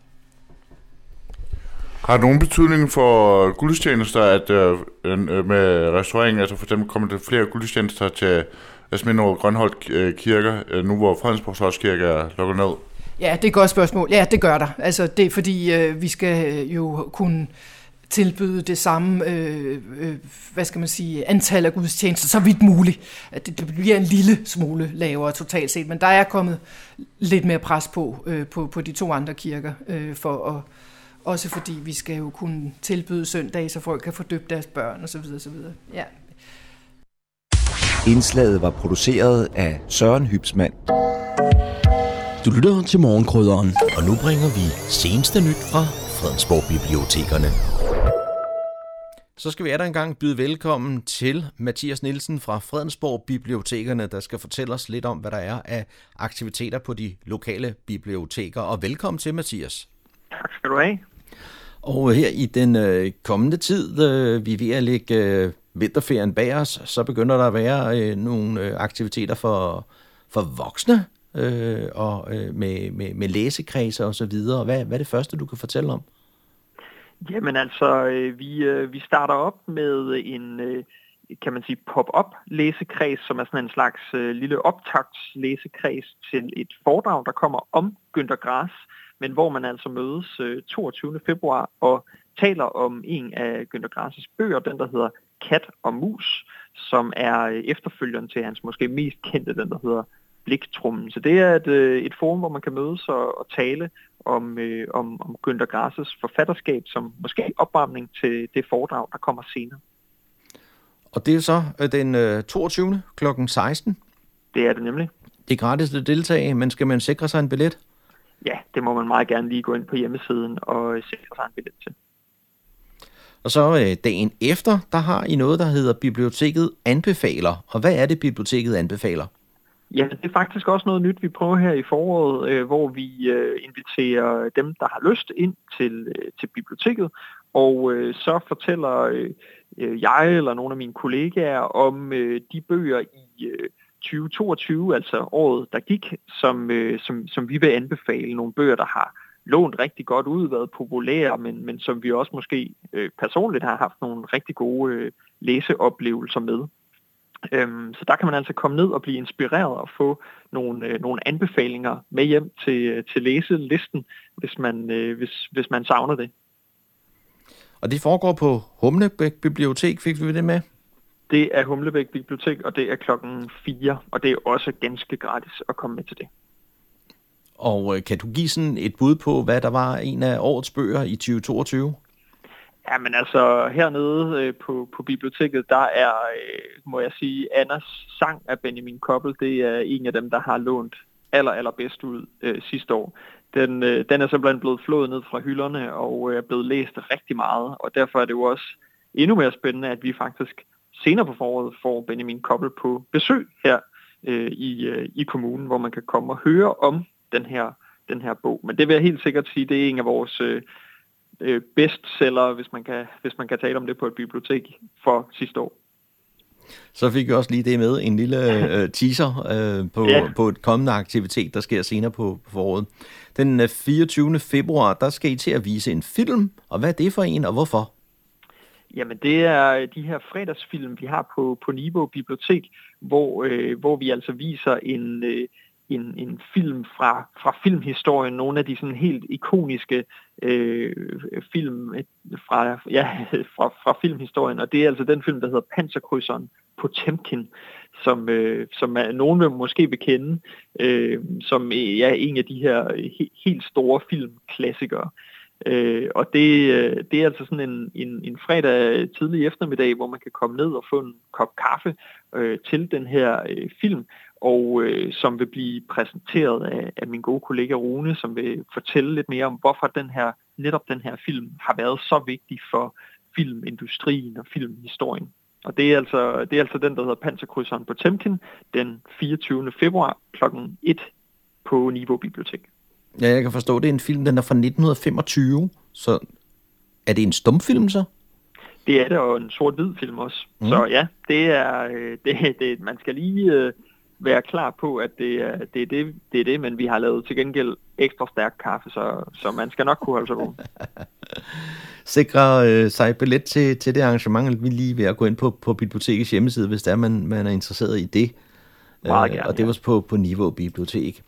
Har det nogen betydning for gudstjenester, at øh, øh, med restaureringen, altså for eksempel kommer der flere gudstjenester til Asmindrup Grønholdt øh, Kirker, øh, nu hvor Fredensborg Slotskirke er lukket ned? Ja, det er et godt spørgsmål. Ja, det gør der. Altså, det er fordi, øh, vi skal jo kunne tilbyde det samme, øh, øh, hvad skal man sige, antal af gudstjenester, så vidt muligt. Det, det bliver en lille smule lavere totalt set, men der er kommet lidt mere pres på, øh, på, på de to andre kirker, øh, for at, også fordi vi skal jo kunne tilbyde søndag, så folk kan få døbt deres børn osv. osv. Ja. Indslaget var produceret af Søren Hybsmand. Du lytter til morgenkrydderen. Og nu bringer vi seneste nyt fra Fredensborg Bibliotekerne. Så skal vi der engang byde velkommen til Mathias Nielsen fra Fredensborg Bibliotekerne, der skal fortælle os lidt om, hvad der er af aktiviteter på de lokale biblioteker. Og velkommen til, Mathias. Tak skal du have. Og her i den øh, kommende tid, øh, vi er ved at lægge øh, vinterferien bag os, så begynder der at være øh, nogle øh, aktiviteter for, for voksne øh, og øh, med, med, med læsekredser og så videre. Hvad, hvad er det første, du kan fortælle om? Jamen altså, øh, vi, øh, vi starter op med en, øh, kan man sige, pop-up læsekreds, som er sådan en slags øh, lille optagtslæsekreds til et foredrag, der kommer om Günther Grass, men hvor man altså mødes øh, 22. februar og taler om en af Günther Grass' bøger, den der hedder Kat og Mus, som er øh, efterfølgeren til hans måske mest kendte, den der hedder Bliktrummen. Så det er et, øh, et forum, hvor man kan mødes og, og tale om, øh, om, om Günther Grasses forfatterskab som måske opvarmning til det foredrag, der kommer senere. Og det er så øh, den øh, 22. kl. 16. Det er det nemlig. Det er gratis at deltage, men skal man sikre sig en billet? Ja, det må man meget gerne lige gå ind på hjemmesiden og sikre sig en billet til. Og så øh, dagen efter, der har I noget, der hedder Biblioteket Anbefaler. Og hvad er det, Biblioteket Anbefaler? Ja, det er faktisk også noget nyt, vi prøver her i foråret, øh, hvor vi øh, inviterer dem, der har lyst ind til, øh, til biblioteket, og øh, så fortæller øh, øh jeg eller nogle af mine kollegaer om øh, de bøger i øh, 2022, altså året, der gik, som, øh, som, som vi vil anbefale. Nogle bøger, der har lånt rigtig godt ud, været populære, men, men som vi også måske øh, personligt har haft nogle rigtig gode øh, læseoplevelser med. Øhm, så der kan man altså komme ned og blive inspireret og få nogle, øh, nogle anbefalinger med hjem til, til læselisten, hvis man, øh, hvis, hvis man savner det. Og det foregår på Humlebæk Bibliotek, fik vi det med? Det er Humlebæk Bibliotek, og det er klokken 4, og det er også ganske gratis at komme med til det. Og øh, kan du give sådan et bud på, hvad der var en af årets bøger i 2022? Ja, men altså hernede øh, på, på biblioteket, der er, øh, må jeg sige, Anders sang af Benjamin Koppel, det er en af dem, der har lånt aller, aller bedst ud øh, sidste år. Den, øh, den er simpelthen blevet flået ned fra hylderne og øh, er blevet læst rigtig meget, og derfor er det jo også endnu mere spændende, at vi faktisk senere på foråret får Benjamin Koppel på besøg her øh, i, øh, i kommunen, hvor man kan komme og høre om den her, den her bog. Men det vil jeg helt sikkert sige, det er en af vores øh, øh, bestseller, hvis man, kan, hvis man kan tale om det på et bibliotek for sidste år. Så fik vi også lige det med, en lille øh, teaser øh, på, ja. på et kommende aktivitet, der sker senere på, på foråret. Den 24. Øh, februar, der skal I til at vise en film, og hvad er det for en, og hvorfor? Jamen det er de her fredagsfilm, vi har på, på Niveau Bibliotek, hvor, øh, hvor vi altså viser en, øh, en, en film fra, fra filmhistorien, nogle af de sådan helt ikoniske øh, film fra, ja, fra, fra filmhistorien, og det er altså den film, der hedder Panserkrydseren på Temkin, som, øh, som er, nogen vil måske vil kende, øh, som ja, en af de her he, helt store filmklassikere. Øh, og det, øh, det er altså sådan en, en, en fredag tidlig eftermiddag, hvor man kan komme ned og få en kop kaffe øh, til den her øh, film, og øh, som vil blive præsenteret af, af min gode kollega Rune, som vil fortælle lidt mere om, hvorfor den her, netop den her film har været så vigtig for filmindustrien og filmhistorien. Og det er altså, det er altså den, der hedder Panserkrydseren på Temkin, den 24. februar kl. 1 på Niveau Bibliotek. Ja, jeg kan forstå, det er en film, den er fra 1925, så er det en stumfilm så? Det er det, og en sort-hvid film også. Mm. Så ja, det er, øh, det, det, man skal lige øh, være klar på, at det er det, er det, det er det, men vi har lavet til gengæld ekstra stærk kaffe, så, så man skal nok kunne holde sig vågen. Sikre øh, sig billet til, til det arrangement, vi lige ved at gå ind på, på bibliotekets hjemmeside, hvis der er, man, man er interesseret i det. Meget øh, gerne, og det var på, på Niveau Bibliotek.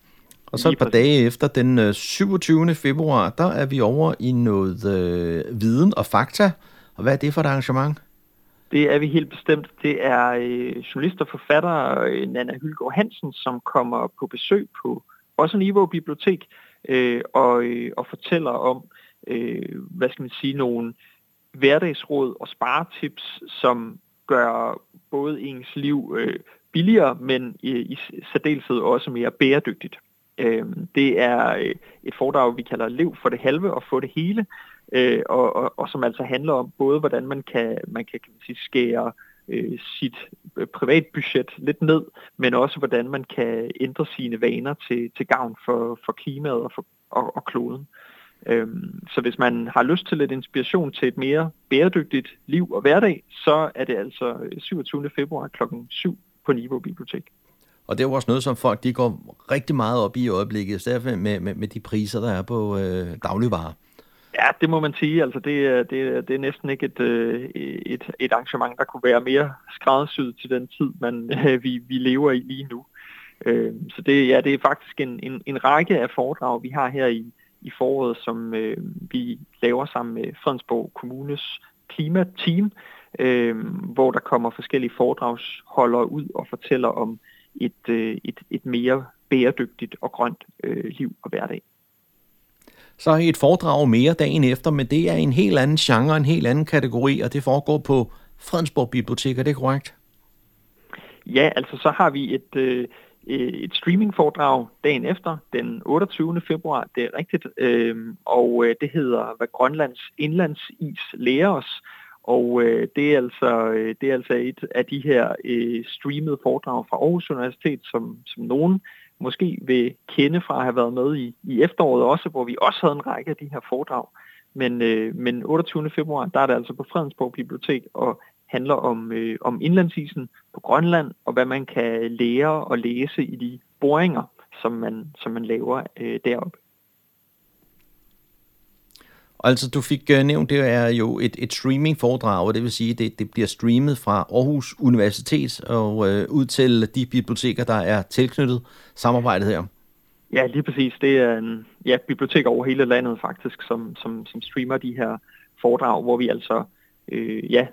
Og så et par dage efter, den 27. Øh, februar, der er vi over i noget øh, viden og fakta, Og hvad er det for et arrangement? Det er vi helt bestemt. Det er øh, journalist og forfatter øh, Nana Hylgaard Hansen, som kommer på besøg på også Niveau Bibliotek øh, og, øh, og fortæller om, øh, hvad skal man sige, nogle hverdagsråd og sparetips, som gør både ens liv øh, billigere, men i, i særdeleshed også mere bæredygtigt. Øh, det er øh, et foredrag, vi kalder Lev for det halve og få det hele, øh, og, og, og som altså handler om både, hvordan man kan, man kan, kan man sige, skære øh, sit øh, privatbudget lidt ned, men også hvordan man kan ændre sine vaner til, til gavn for, for klimaet og, for, og, og kloden. Øhm, så hvis man har lyst til lidt inspiration til et mere bæredygtigt liv og hverdag, så er det altså øh, 27. februar kl. 7 på Niveau Bibliotek. Og det er jo også noget, som folk de går rigtig meget op i i øjeblikket, derfor med, med, med de priser, der er på øh, dagligvarer. Ja, det må man sige. Altså, det, øh, det, øh, det er næsten ikke et, øh, et, et arrangement, der kunne være mere skræddersyet til den tid, man, vi, vi lever i lige nu. Så det, ja, det er faktisk en, en, en række af foredrag, vi har her i, i foråret, som øh, vi laver sammen med Fredensborg Kommunes klimateam, øh, hvor der kommer forskellige foredragsholdere ud og fortæller om et, øh, et, et mere bæredygtigt og grønt øh, liv og hverdag. Så er et foredrag mere dagen efter, men det er en helt anden genre, en helt anden kategori, og det foregår på Fredensborg Bibliotek, er det korrekt? Ja, altså så har vi et, øh, øh et streamingforedrag dagen efter, den 28. februar, det er rigtigt, øh, og øh, det hedder, hvad Grønlands indlandsis lærer os, og øh, det, er altså, øh, det er altså et af de her øh, streamede foredrag fra Aarhus Universitet, som, som nogen måske vil kende fra at have været med i, i efteråret også, hvor vi også havde en række af de her foredrag. Men, øh, men 28. februar, der er det altså på Fredensborg Bibliotek og handler om, øh, om indlandsisen på Grønland, og hvad man kan lære og læse i de boringer, som man, som man laver øh, deroppe. Altså, du fik uh, nævnt, det er jo et, et streaming-foredrag, og det vil sige, det, det bliver streamet fra Aarhus Universitet og uh, ud til de biblioteker, der er tilknyttet samarbejdet her. Ja, lige præcis. Det er en ja, bibliotek over hele landet faktisk, som, som, som streamer de her foredrag, hvor vi altså øh, ja,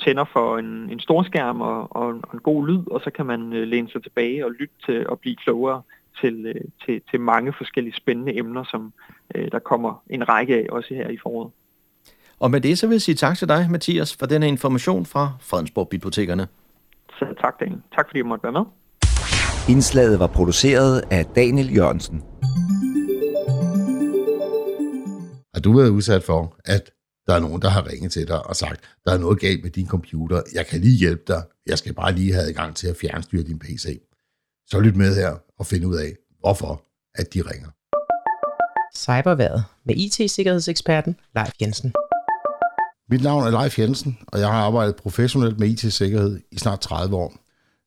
tænder for en, en storskærm og, og, og en god lyd, og så kan man øh, læne sig tilbage og lytte til og blive klogere til, øh, til, til mange forskellige spændende emner, som øh, der kommer en række af også her i foråret. Og med det så vil jeg sige tak til dig, Mathias, for denne information fra Fredensborg Bibliotekerne. Så tak, Daniel. Tak fordi du måtte være med. Indslaget var produceret af Daniel Jørgensen. Har du været udsat for, at der er nogen, der har ringet til dig og sagt, der er noget galt med din computer, jeg kan lige hjælpe dig, jeg skal bare lige have adgang til at fjernstyre din PC. Så lyt med her og find ud af, hvorfor at de ringer. Cyberværet med IT-sikkerhedseksperten Leif Jensen. Mit navn er Leif Jensen, og jeg har arbejdet professionelt med IT-sikkerhed i snart 30 år.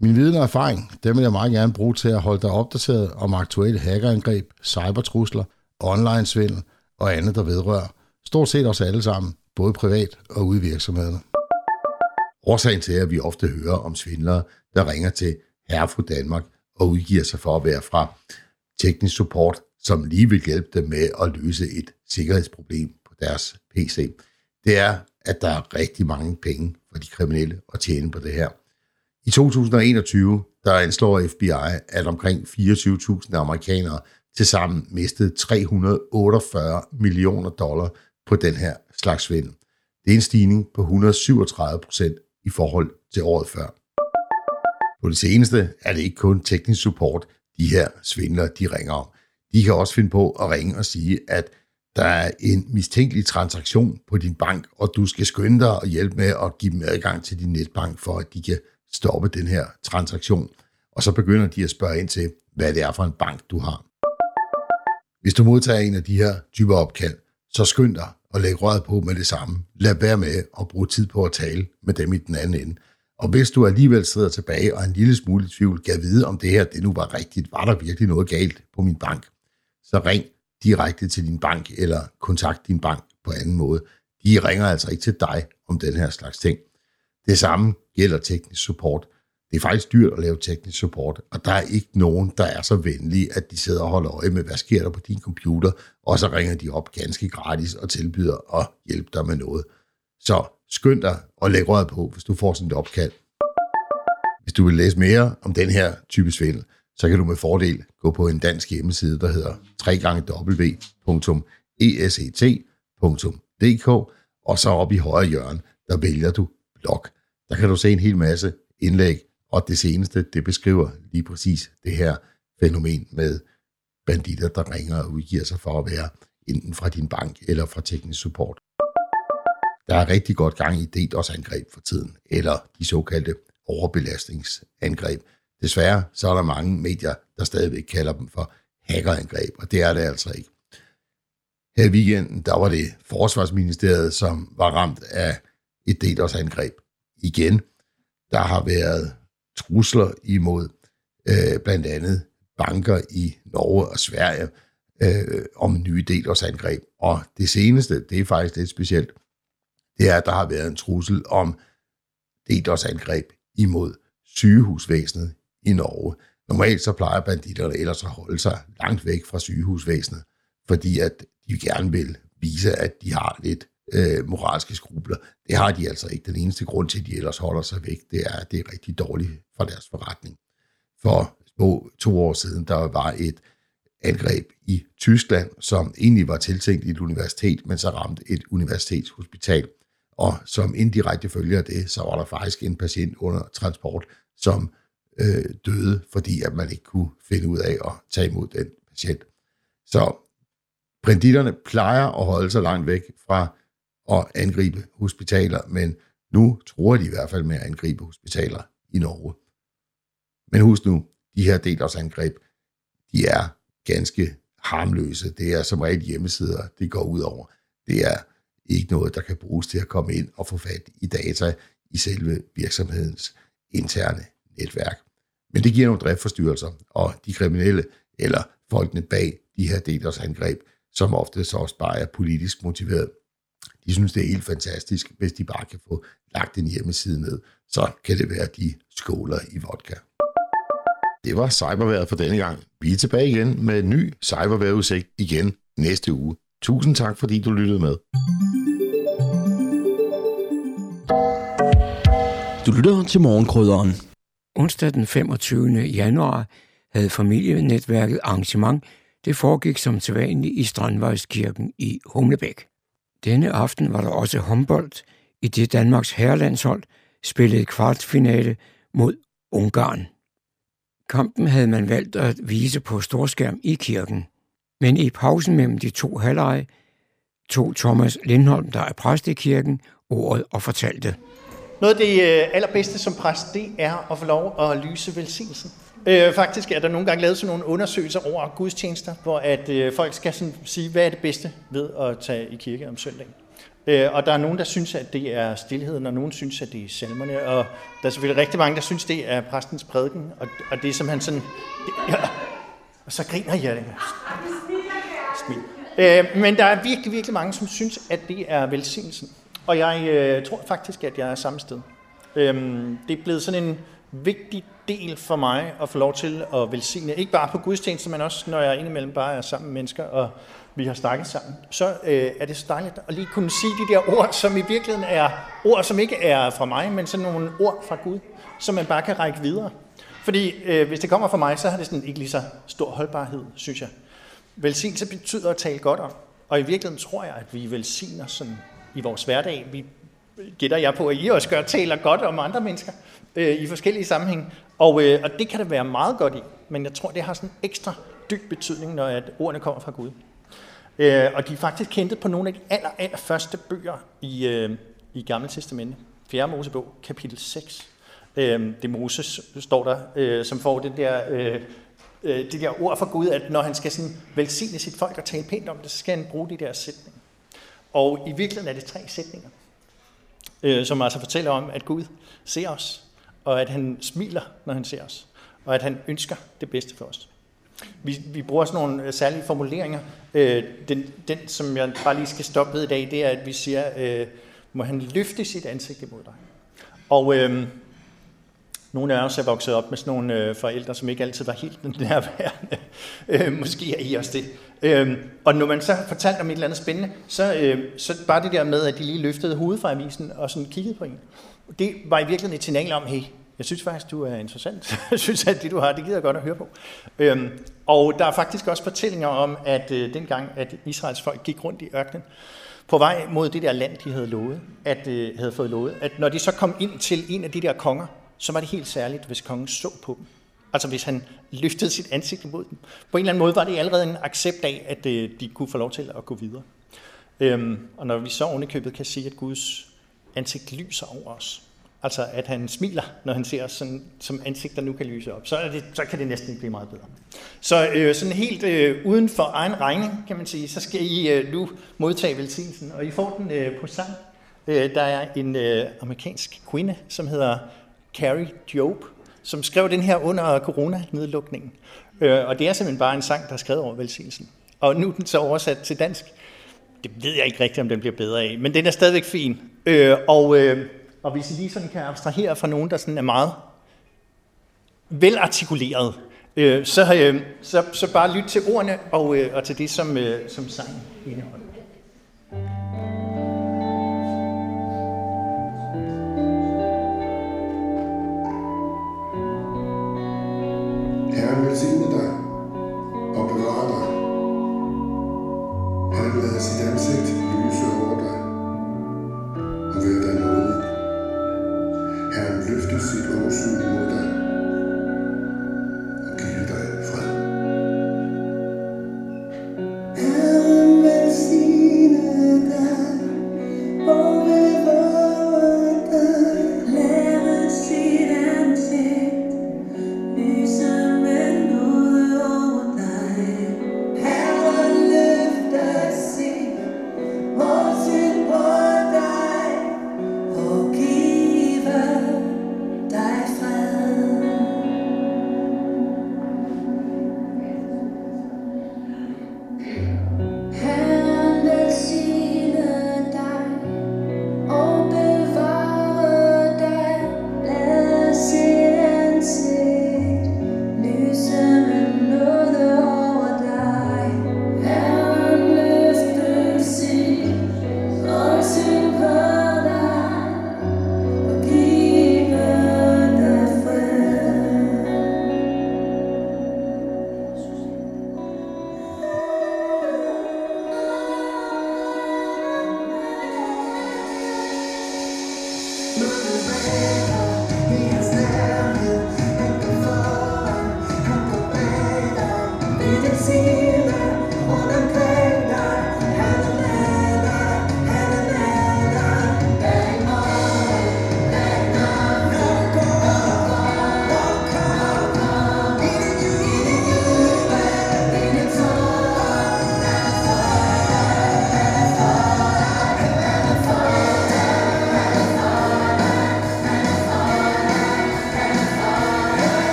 Min viden og erfaring, dem vil jeg meget gerne bruge til at holde dig opdateret om aktuelle hackerangreb, cybertrusler, online-svindel og andet, der vedrører stort set os alle sammen, både privat og ude i virksomhederne. Årsagen til, at vi ofte hører om svindlere, der ringer til Herre Danmark og udgiver sig for at være fra teknisk support, som lige vil hjælpe dem med at løse et sikkerhedsproblem på deres PC, det er, at der er rigtig mange penge for de kriminelle at tjene på det her. I 2021, der anslår FBI, at omkring 24.000 amerikanere til sammen mistede 348 millioner dollar på den her slags svindel. Det er en stigning på 137 procent i forhold til året før. På det seneste er det ikke kun teknisk support, de her svindlere, de ringer om. De kan også finde på at ringe og sige, at der er en mistænkelig transaktion på din bank, og du skal skynde dig og hjælpe med at give dem adgang til din netbank, for at de kan stoppe den her transaktion. Og så begynder de at spørge ind til, hvad det er for en bank, du har. Hvis du modtager en af de her typer opkald, så skynd dig og læg røret på med det samme. Lad være med at bruge tid på at tale med dem i den anden ende. Og hvis du alligevel sidder tilbage og en lille smule i tvivl, kan vide, om det her det nu var rigtigt, var der virkelig noget galt på min bank, så ring direkte til din bank, eller kontakt din bank på anden måde. De ringer altså ikke til dig om den her slags ting. Det samme gælder teknisk support. Det er faktisk dyrt at lave teknisk support, og der er ikke nogen, der er så venlige, at de sidder og holder øje med, hvad sker der på din computer, og så ringer de op ganske gratis og tilbyder at hjælpe dig med noget. Så skynd dig og læg røret på, hvis du får sådan et opkald. Hvis du vil læse mere om den her type svindel, så kan du med fordel gå på en dansk hjemmeside, der hedder www.eset.dk, og så op i højre hjørne, der vælger du blog. Der kan du se en hel masse indlæg, og det seneste, det beskriver lige præcis det her fænomen med banditter, der ringer og udgiver sig for at være enten fra din bank eller fra teknisk support. Der er rigtig godt gang i DDoS-angreb for tiden, eller de såkaldte overbelastningsangreb. Desværre så er der mange medier, der stadigvæk kalder dem for hackerangreb, og det er det altså ikke. Her i weekenden, der var det Forsvarsministeriet, som var ramt af et DDoS-angreb. Igen, der har været trusler imod øh, blandt andet banker i Norge og Sverige øh, om nye DDoS-angreb. Og det seneste, det er faktisk lidt specielt, det er, at der har været en trussel om DDoS-angreb imod sygehusvæsenet i Norge. Normalt så plejer banditterne ellers at holde sig langt væk fra sygehusvæsenet, fordi at de gerne vil vise, at de har lidt øh, moralske skrubler. Det har de altså ikke. Den eneste grund til, at de ellers holder sig væk, det er, at det er rigtig dårligt for deres forretning. For små to år siden, der var et angreb i Tyskland, som egentlig var tiltænkt et universitet, men så ramte et universitetshospital. Og som indirekte følger af det, så var der faktisk en patient under transport, som øh, døde, fordi at man ikke kunne finde ud af at tage imod den patient. Så banditterne plejer at holde sig langt væk fra at angribe hospitaler, men nu tror de i hvert fald med at angribe hospitaler i Norge. Men husk nu, de her DDoS-angreb, de er ganske harmløse. Det er som regel hjemmesider, det går ud over. Det er ikke noget, der kan bruges til at komme ind og få fat i data i selve virksomhedens interne netværk. Men det giver nogle driftforstyrrelser, og de kriminelle eller folkene bag de her DDoS-angreb, som ofte så også bare er politisk motiveret, de synes, det er helt fantastisk, hvis de bare kan få lagt en hjemmeside ned. Så kan det være, at de skåler i vodka. Det var cyberværet for denne gang. Vi er tilbage igen med en ny cyberværetudsigt igen næste uge. Tusind tak, fordi du lyttede med. Du lytter til morgenkrydderen. Onsdag den 25. januar havde familienetværket arrangement. Det foregik som sædvanligt i Strandvejskirken i Humlebæk. Denne aften var der også håndbold, i det Danmarks herrelandshold spillede kvartfinale mod Ungarn. Kampen havde man valgt at vise på storskærm i kirken. Men i pausen mellem de to halvleje tog Thomas Lindholm, der er præst i kirken, ordet og fortalte. Noget af det øh, allerbedste som præst, det er at få lov at lyse velsignelsen. Øh, faktisk er der nogle gange lavet sådan nogle undersøgelser over gudstjenester, hvor at øh, folk skal sådan sige, hvad er det bedste ved at tage i kirke om søndagen. Øh, og der er nogen, der synes, at det er stillheden, og nogen synes, at det er salmerne, og der er selvfølgelig rigtig mange, der synes, det er præstens prædiken, og, og det er simpelthen sådan... Det, ja, og så griner jeg det. Smil. Øh, men der er virkelig, virkelig mange, som synes, at det er velsignelsen. Og jeg øh, tror faktisk, at jeg er samme sted. Øh, det er blevet sådan en vigtig del for mig at få lov til at velsigne, ikke bare på gudstjenester, men også når jeg indimellem bare er sammen med mennesker, og vi har snakket sammen, så øh, er det så dejligt at lige kunne sige de der ord, som i virkeligheden er ord, som ikke er fra mig, men sådan nogle ord fra Gud, som man bare kan række videre. Fordi øh, hvis det kommer fra mig, så har det sådan ikke lige så stor holdbarhed, synes jeg. Velsignelse betyder at tale godt om. Og i virkeligheden tror jeg, at vi velsigner sådan i vores hverdag. Vi gætter jeg på, at I også gør, taler godt om andre mennesker øh, i forskellige sammenhænge. Og, øh, og det kan det være meget godt i, men jeg tror, det har sådan en ekstra dyb betydning, når at ordene kommer fra Gud. Øh, og de er faktisk kendt på nogle af de aller, aller første bøger i, øh, i Gamle Testamente. 4. Mosebog, kapitel 6. Øh, det Moses står der, øh, som får det der, øh, øh, det der ord fra Gud, at når han skal sådan velsigne sit folk og tale pænt om det, så skal han bruge de der sætninger. Og i virkeligheden er det tre sætninger, øh, som altså fortæller om, at Gud ser os, og at han smiler, når han ser os, og at han ønsker det bedste for os. Vi, vi bruger sådan nogle øh, særlige formuleringer. Øh, den, den, som jeg bare lige skal stoppe ved i dag, det er, at vi siger, øh, må han løfte sit ansigt imod dig. Og, øh, nogle af os er vokset op med sådan nogle øh, forældre, som ikke altid var helt nærværende. øh, måske er I også det. Øh, og når man så fortalte om et eller andet spændende, så, øh, så bare det der med, at de lige løftede hovedet fra avisen og sådan kiggede på en. Det var i virkeligheden et signal om, hey, jeg synes faktisk, du er interessant. jeg synes, at det, du har, det gider godt at høre på. Øhm, og der er faktisk også fortællinger om, at øh, dengang, at Israels folk gik rundt i ørkenen, på vej mod det der land, de havde lovet, at øh, havde fået lovet, at når de så kom ind til en af de der konger, så var det helt særligt, hvis kongen så på dem. Altså hvis han løftede sit ansigt imod dem. På en eller anden måde var det allerede en accept af, at øh, de kunne få lov til at gå videre. Øhm, og når vi så ovenikøbet kan se, at Guds ansigt lyser over os, altså at han smiler, når han ser os sådan, som ansigt, der nu kan lyse op, så, er det, så kan det næsten ikke blive meget bedre. Så øh, sådan helt øh, uden for egen regning, kan man sige, så skal I øh, nu modtage velsignelsen, og I får den øh, på sang. Øh, der er en øh, amerikansk kvinde, som hedder Carrie Job, som skrev den her under coronanedlukningen. Øh, og det er simpelthen bare en sang, der er skrevet over velsignelsen. Og nu er den så oversat til dansk. Det ved jeg ikke rigtigt, om den bliver bedre af, men den er stadigvæk fin. Øh, og, øh, og hvis I lige sådan kan abstrahere fra nogen, der sådan er meget velartikuleret, øh, så, øh, så, så bare lyt til ordene og, øh, og til det, som, øh, som sangen indeholder. Herren velsigne dig og bevare dig. Han lader sit ansigt lyse over dig og være dig nådig. Herren løfter sit åsyn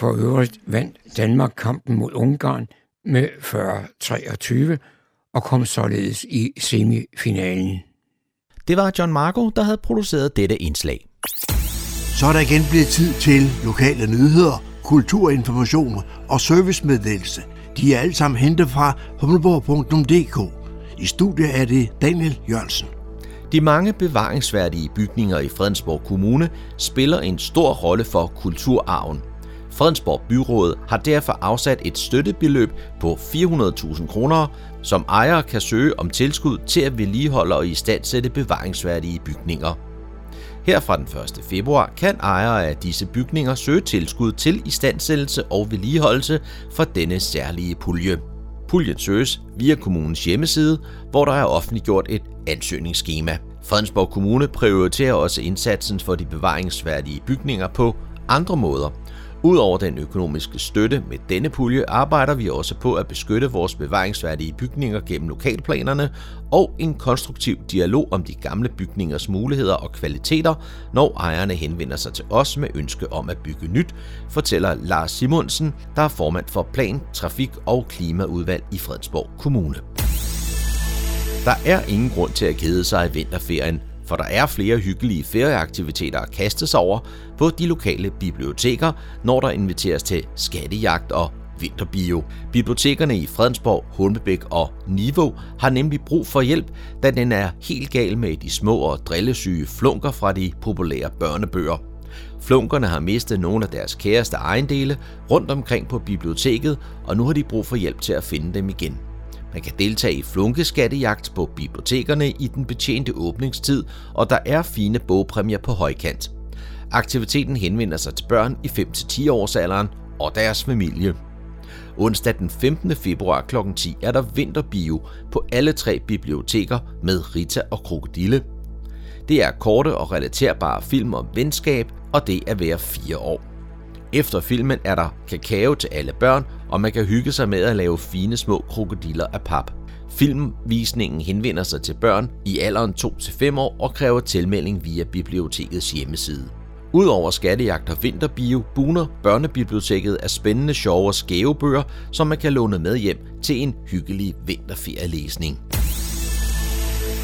For øvrigt vandt Danmark kampen mod Ungarn med 40-23 og kom således i semifinalen. Det var John Marco, der havde produceret dette indslag. Så er der igen blevet tid til lokale nyheder, kulturinformation og servicemeddelelse. De er alle sammen hentet fra humleborg.dk. I studiet er det Daniel Jørgensen. De mange bevaringsværdige bygninger i Fredensborg Kommune spiller en stor rolle for kulturarven. Fredensborg Byråd har derfor afsat et støttebeløb på 400.000 kroner, som ejere kan søge om tilskud til at vedligeholde og istandsætte bevaringsværdige bygninger. Her fra den 1. februar kan ejere af disse bygninger søge tilskud til istandsættelse og vedligeholdelse for denne særlige pulje. Puljen søges via kommunens hjemmeside, hvor der er offentliggjort et ansøgningsskema. Fredensborg Kommune prioriterer også indsatsen for de bevaringsværdige bygninger på andre måder. Udover den økonomiske støtte med denne pulje, arbejder vi også på at beskytte vores bevaringsværdige bygninger gennem lokalplanerne og en konstruktiv dialog om de gamle bygningers muligheder og kvaliteter, når ejerne henvender sig til os med ønske om at bygge nyt, fortæller Lars Simonsen, der er formand for Plan, Trafik og Klimaudvalg i Fredensborg Kommune. Der er ingen grund til at kede sig i vinterferien, for der er flere hyggelige ferieaktiviteter at kaste sig over på de lokale biblioteker, når der inviteres til skattejagt og vinterbio. Bibliotekerne i Fredensborg, Holmebæk og Niveau har nemlig brug for hjælp, da den er helt gal med de små og drillesyge flunker fra de populære børnebøger. Flunkerne har mistet nogle af deres kæreste ejendele rundt omkring på biblioteket, og nu har de brug for hjælp til at finde dem igen. Man kan deltage i flunkeskattejagt på bibliotekerne i den betjente åbningstid, og der er fine bogpræmier på højkant. Aktiviteten henvender sig til børn i 5-10 års alderen og deres familie. Onsdag den 15. februar kl. 10 er der vinterbio på alle tre biblioteker med Rita og Krokodille. Det er korte og relaterbare film om venskab, og det er hver fire år. Efter filmen er der kakao til alle børn, og man kan hygge sig med at lave fine små krokodiller af pap. Filmvisningen henvender sig til børn i alderen 2-5 år og kræver tilmelding via bibliotekets hjemmeside. Udover skattejagt og vinterbio, buner børnebiblioteket af spændende, sjove og skæve bøger, som man kan låne med hjem til en hyggelig vinterferielæsning.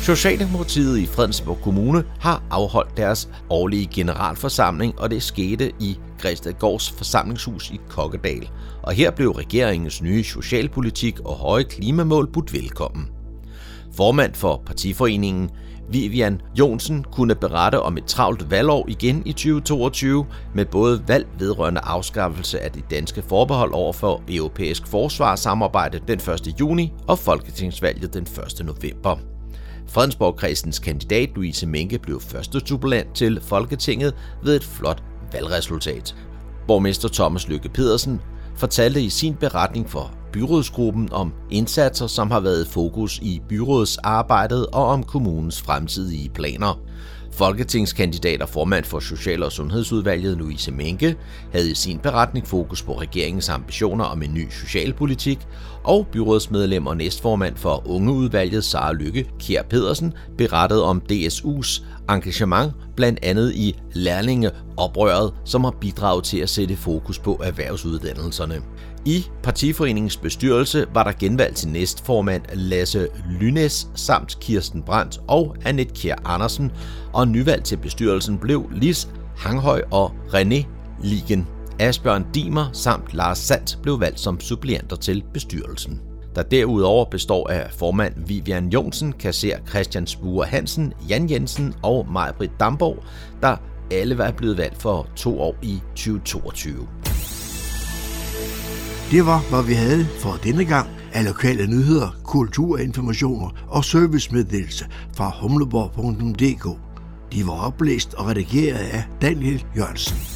Socialdemokratiet i Fredensborg Kommune har afholdt deres årlige generalforsamling, og det skete i Græstedgårds forsamlingshus i Kokkedal. Og her blev regeringens nye socialpolitik og høje klimamål budt velkommen. Formand for partiforeningen, Vivian Jonsen, kunne berette om et travlt valgår igen i 2022 med både valg vedrørende afskaffelse af det danske forbehold over for europæisk forsvarssamarbejde den 1. juni og folketingsvalget den 1. november. Fredensborg-kredsens kandidat Louise Menke blev første suppleant til Folketinget ved et flot valgresultat. Borgmester Thomas Lykke Pedersen fortalte i sin beretning for byrådsgruppen om indsatser, som har været fokus i byrådsarbejdet og om kommunens fremtidige planer. Folketingskandidat og formand for Social- og Sundhedsudvalget Louise Menke havde i sin beretning fokus på regeringens ambitioner om en ny socialpolitik, og byrådsmedlem og næstformand for Ungeudvalget Sara Lykke Kjær Pedersen berettede om DSU's engagement blandt andet i lærlingeoprøret, som har bidraget til at sætte fokus på erhvervsuddannelserne. I partiforeningens bestyrelse var der genvalg til næstformand Lasse Lynes samt Kirsten Brandt og Annette Kjær Andersen, og nyvalg til bestyrelsen blev Lis Hanghøj og René Ligen. Asbjørn Dimer samt Lars Sands blev valgt som suppleanter til bestyrelsen der derudover består af formand Vivian Jonsen, kasser Christian Spure Hansen, Jan Jensen og Majbrit Damborg, der alle var blevet valgt for to år i 2022. Det var, hvad vi havde for denne gang af lokale nyheder, kulturinformationer og servicemeddelelse fra humleborg.dk. De var oplæst og redigeret af Daniel Jørgensen.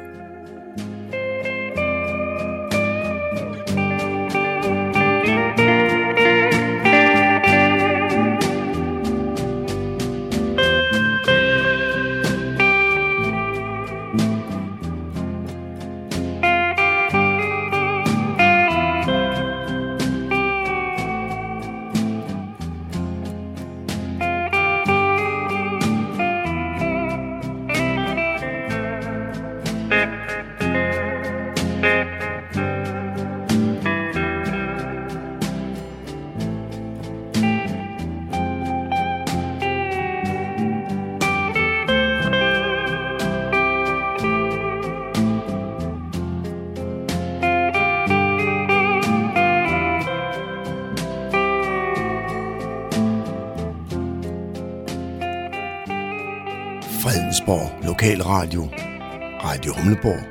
Radio Humleborg, Nordsjællands